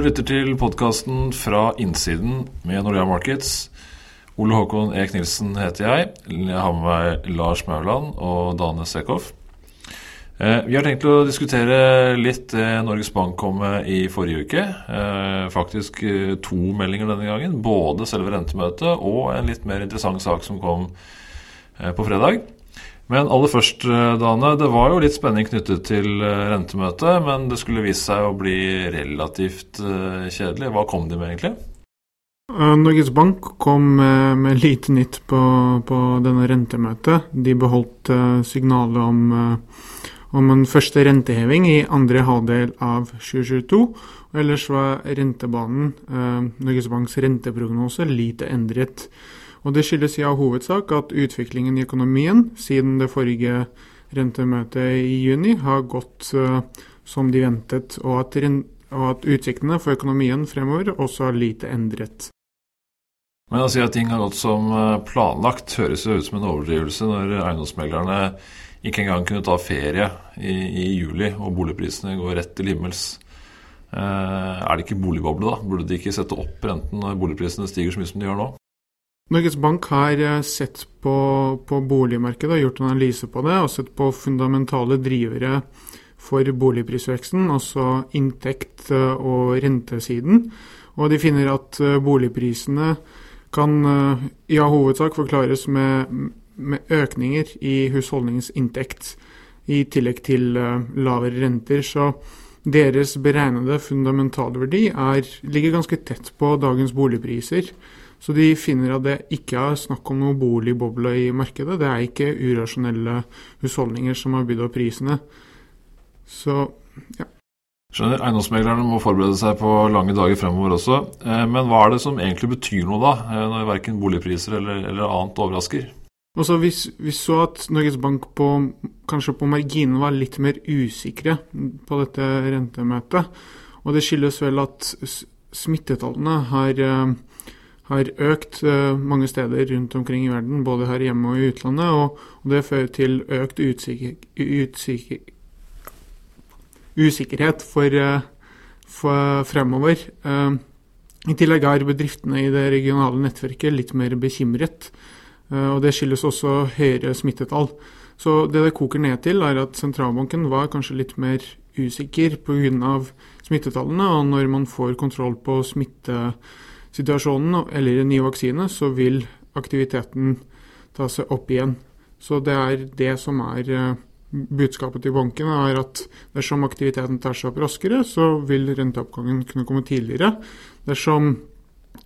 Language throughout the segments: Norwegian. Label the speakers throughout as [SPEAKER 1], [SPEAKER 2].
[SPEAKER 1] Du lytter til podkasten Fra innsiden med Nordea Markets. Ole Håkon Eek Nilsen heter jeg. Jeg har med meg Lars Mauland og Dane Sekhoff. Eh, vi har tenkt å diskutere litt det Norges Bank kom med i forrige uke. Eh, faktisk eh, to meldinger denne gangen. Både selve rentemøtet og en litt mer interessant sak som kom på fredag. Men aller først, Dane. Det var jo litt spenning knyttet til rentemøtet, men det skulle vise seg å bli relativt kjedelig. Hva kom de med, egentlig?
[SPEAKER 2] Norges Bank kom med lite nytt på, på denne rentemøtet. De beholdt signalet om om en første renteheving i andre halvdel av 2022. og Ellers var rentebanen, eh, Norges Banks renteprognose, lite endret. Og Det skyldes i all hovedsak at utviklingen i økonomien siden det forrige rentemøtet i juni har gått eh, som de ventet, og at, og at utsiktene for økonomien fremover også er lite endret.
[SPEAKER 1] Men å si at ting har gått som eh, planlagt, høres jo ut som en overdrivelse når eiendomsmeglerne ikke engang kunne ta ferie i, i juli, og boligprisene går rett til himmels. Eh, er det ikke boligboble, da? Burde de ikke sette opp renten når boligprisene stiger så mye som de gjør nå?
[SPEAKER 2] Norges Bank har eh, sett på, på boligmarkedet og gjort en analyse på det, og sett på fundamentale drivere for boligprisveksten, altså inntekt- eh, og rentesiden. Og de finner at eh, boligprisene kan i ja, hovedsak forklares med med økninger i husholdningens inntekt, i tillegg til lavere renter. Så deres beregnede fundamentale verdi er, ligger ganske tett på dagens boligpriser. Så de finner at det ikke er snakk om noen boligboble i markedet. Det er ikke urasjonelle husholdninger som har bydd opp prisene. Så ja.
[SPEAKER 1] Skjønner. Eiendomsmeglerne må forberede seg på lange dager fremover også. Eh, men hva er det som egentlig betyr noe, da, eh, når verken boligpriser eller, eller annet overrasker?
[SPEAKER 2] Også vi, vi, så at Norges Bank på, kanskje på marginen var litt mer usikre på dette rentemøtet. Og det skyldes vel at smittetallene har, eh, har økt eh, mange steder rundt omkring i verden, både her hjemme og i utlandet. Og, og det fører til økt utsikker, usikkerhet for, eh, for fremover. I tillegg er bedriftene i det regionale nettverket litt mer bekymret. Eh, og Det skyldes også høyere smittetall. Så det det koker ned til, er at sentralbanken var kanskje litt mer usikker pga. smittetallene. Og når man får kontroll på smittesituasjonen eller en ny vaksine, så vil aktiviteten ta seg opp igjen. Så det er det som er eh, budskapet til banken, er at dersom aktiviteten tar seg opp raskere, så vil renteoppgangen kunne komme tidligere. Dersom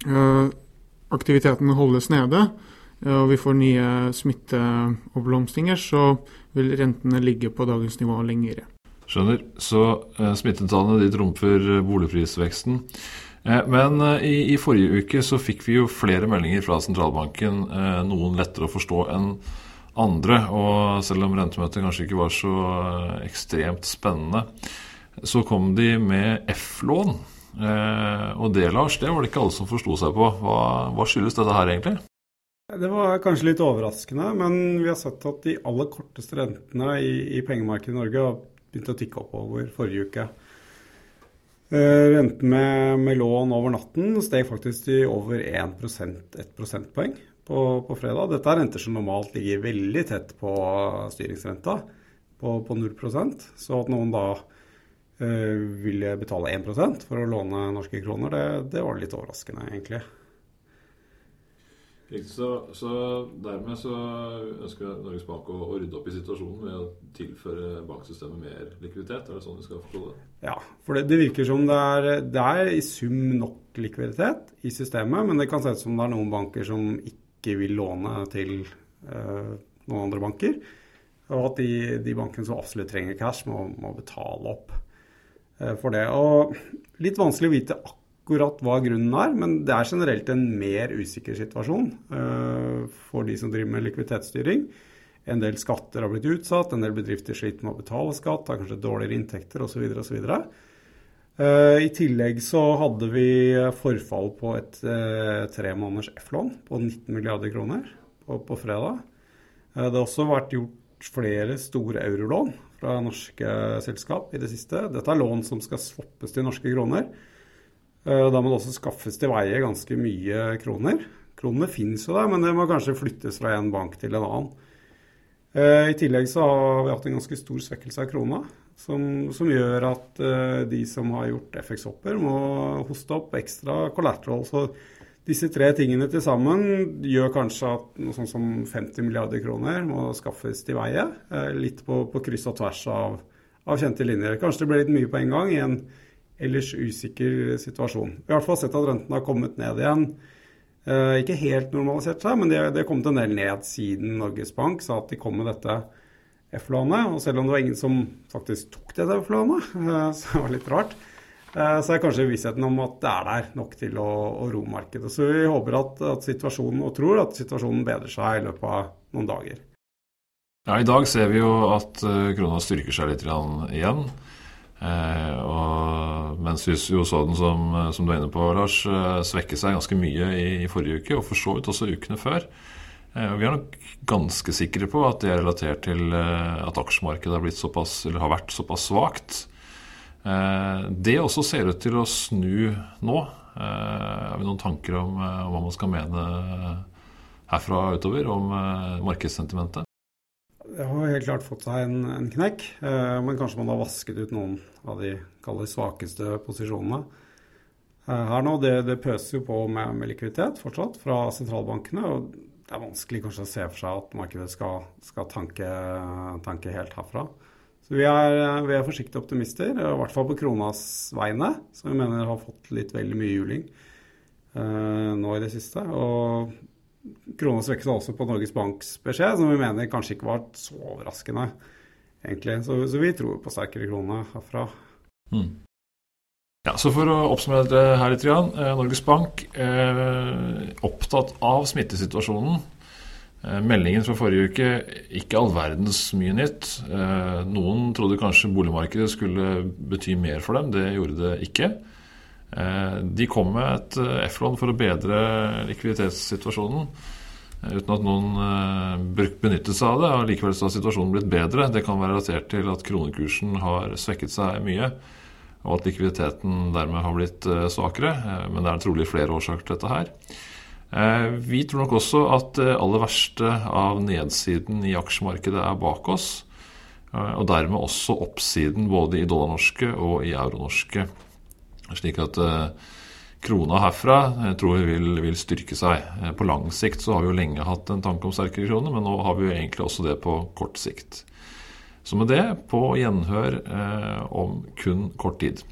[SPEAKER 2] øh, aktiviteten holdes nede, og vi får nye smitteoppblomstringer, så vil rentene ligge på dagens nivå lengre.
[SPEAKER 1] Skjønner. Så eh, smittetallene trumfer boligprisveksten. Eh, men eh, i, i, forrige uke så fikk vi jo flere meldinger fra sentralbanken, eh, noen lettere å forstå enn andre. Og selv om rentemøtet kanskje ikke var så ekstremt spennende, så kom de med F-lån. Og det, Lars, det var det ikke alle som forsto seg på. Hva, hva skyldes dette her, egentlig?
[SPEAKER 3] Det var kanskje litt overraskende, men vi har sett at de aller korteste rentene i, i pengemarkedet i Norge har begynt å tikke oppover forrige uke. Eh, renten med, med, lån over natten steg faktisk til over 1% 1 prosentpoeng på, på, fredag. Dette er renter som normalt ligger veldig tett på styringsrenta, på, på 0% Så at noen da øh, ville betale 1 for å låne norske kroner, det, det var litt overraskende, egentlig.
[SPEAKER 1] Så, så, dermed så ønsker Norges Bank å, å, rydde opp i situasjonen ved å tilføre banksystemet mer likviditet? Er det sånn vi skal forstå det?
[SPEAKER 3] Ja, for det, det virker som det er, det er, i sum nok likviditet i systemet, men det kan se ut som det er noen banker som ikke vil låne til øh, noen andre banker. Og at de, de, bankene som absolutt trenger cash, må, må betale opp uh, for det. Og litt vanskelig å vite akkurat akkurat hva grunnen er, men det er generelt en mer usikker situasjon uh, for de som driver med likviditetsstyring. En del skatter har blitt utsatt, en del bedrifter sliter med å betale skatt, har kanskje dårligere inntekter osv. osv. Uh, I tillegg så hadde vi forfall på et uh, tre måneders F-lån på 19 milliarder kroner på, på fredag. Det har også vært gjort flere store eurolån fra norske selskap i det siste. Dette er lån som skal swappes til norske kroner. Da må det også skaffes til veie ganske mye kroner. Kronene finnes jo der, men det må kanskje flyttes fra en bank til en annen. I tillegg så har vi hatt en ganske stor svekkelse av krona, som, som gjør at de som har gjort FX-hopper, må hoste opp ekstra collateral. Så disse tre tingene til sammen gjør kanskje at noe sånt som 50 milliarder kroner må skaffes til veie. Eh, litt på, på kryss og tvers av, av, kjente linjer. Kanskje det ble litt mye på en gang i en ellers usikker situasjon. Vi har i hvert fall sett at renten har kommet ned igjen. Eh, ikke helt normalisert seg, men det har kommet en del ned siden Norges Bank sa at de kom med dette F-lånet. Og selv om det var ingen som faktisk tok dette F-lånet, eh, så det var litt rart, Eh, så er kanskje vissheten om at det er der nok til å, å roe markedet. Så vi håper at, at, situasjonen, og tror at situasjonen bedrer seg i løpet av noen dager.
[SPEAKER 1] Ja, I dag ser vi jo at uh, krona styrker seg litt igjen. Eh, og mens vi som, som du er inne på, Lars, uh, svekke seg ganske mye i, i, forrige uke, og for så vidt også ukene før. Eh, vi er nok ganske sikre på at det er relatert til at aksjemarkedet har, såpass, har vært såpass svakt. Eh, det også ser ut til å snu nå. Eh, har vi noen tanker om eh, hva man skal mene herfra utover om markedssentimentet?
[SPEAKER 3] Det har helt klart fått seg en, en knekk, men kanskje man har vasket ut noen av de svakeste posisjonene. Her nå, Det, det pøser jo på med, med, likviditet fortsatt fra sentralbankene. og Det er vanskelig kanskje å se for seg at markedet skal, skal tanke, tanke helt herfra. Så vi er, vi er, forsiktige optimister, i hvert fall på kronas vegne, som vi mener har fått litt veldig mye juling eh, nå i det siste. Og krona svekket også på Norges Banks beskjed, som vi mener kanskje ikke var så overraskende, egentlig. Så, så vi tror på sterkere krone herfra. Mm.
[SPEAKER 1] Ja, så For å oppsummere her litt, eh, Norges Bank eh, opptatt av smittesituasjonen Eh, meldingen fra forrige uke ikke all verdens mye nytt. Eh, noen trodde kanskje boligmarkedet skulle bety mer for dem. Det gjorde det ikke. Eh, de kom med et F-lån for å bedre likviditetssituasjonen. Uten at noen benyttet seg av det. og Likevel så har situasjonen blitt bedre. Det kan være relatert til at kronekursen har svekket seg mye, og at likviditeten dermed har blitt svakere. Men det er trolig flere årsaker til dette her. Eh, vi tror nok også at det aller verste av nedsiden i aksjemarkedet er bak oss. Eh, og dermed også oppsiden både i dollarnorske og i euronorske. Slik at eh, krona herfra eh, jeg tror vi vil, vil, styrke seg. Eh, på lang sikt så har vi jo lenge hatt en tanke om sterkere krone, men nå har vi jo egentlig også det på kort sikt. Så med det, på gjenhør om kun kort tid.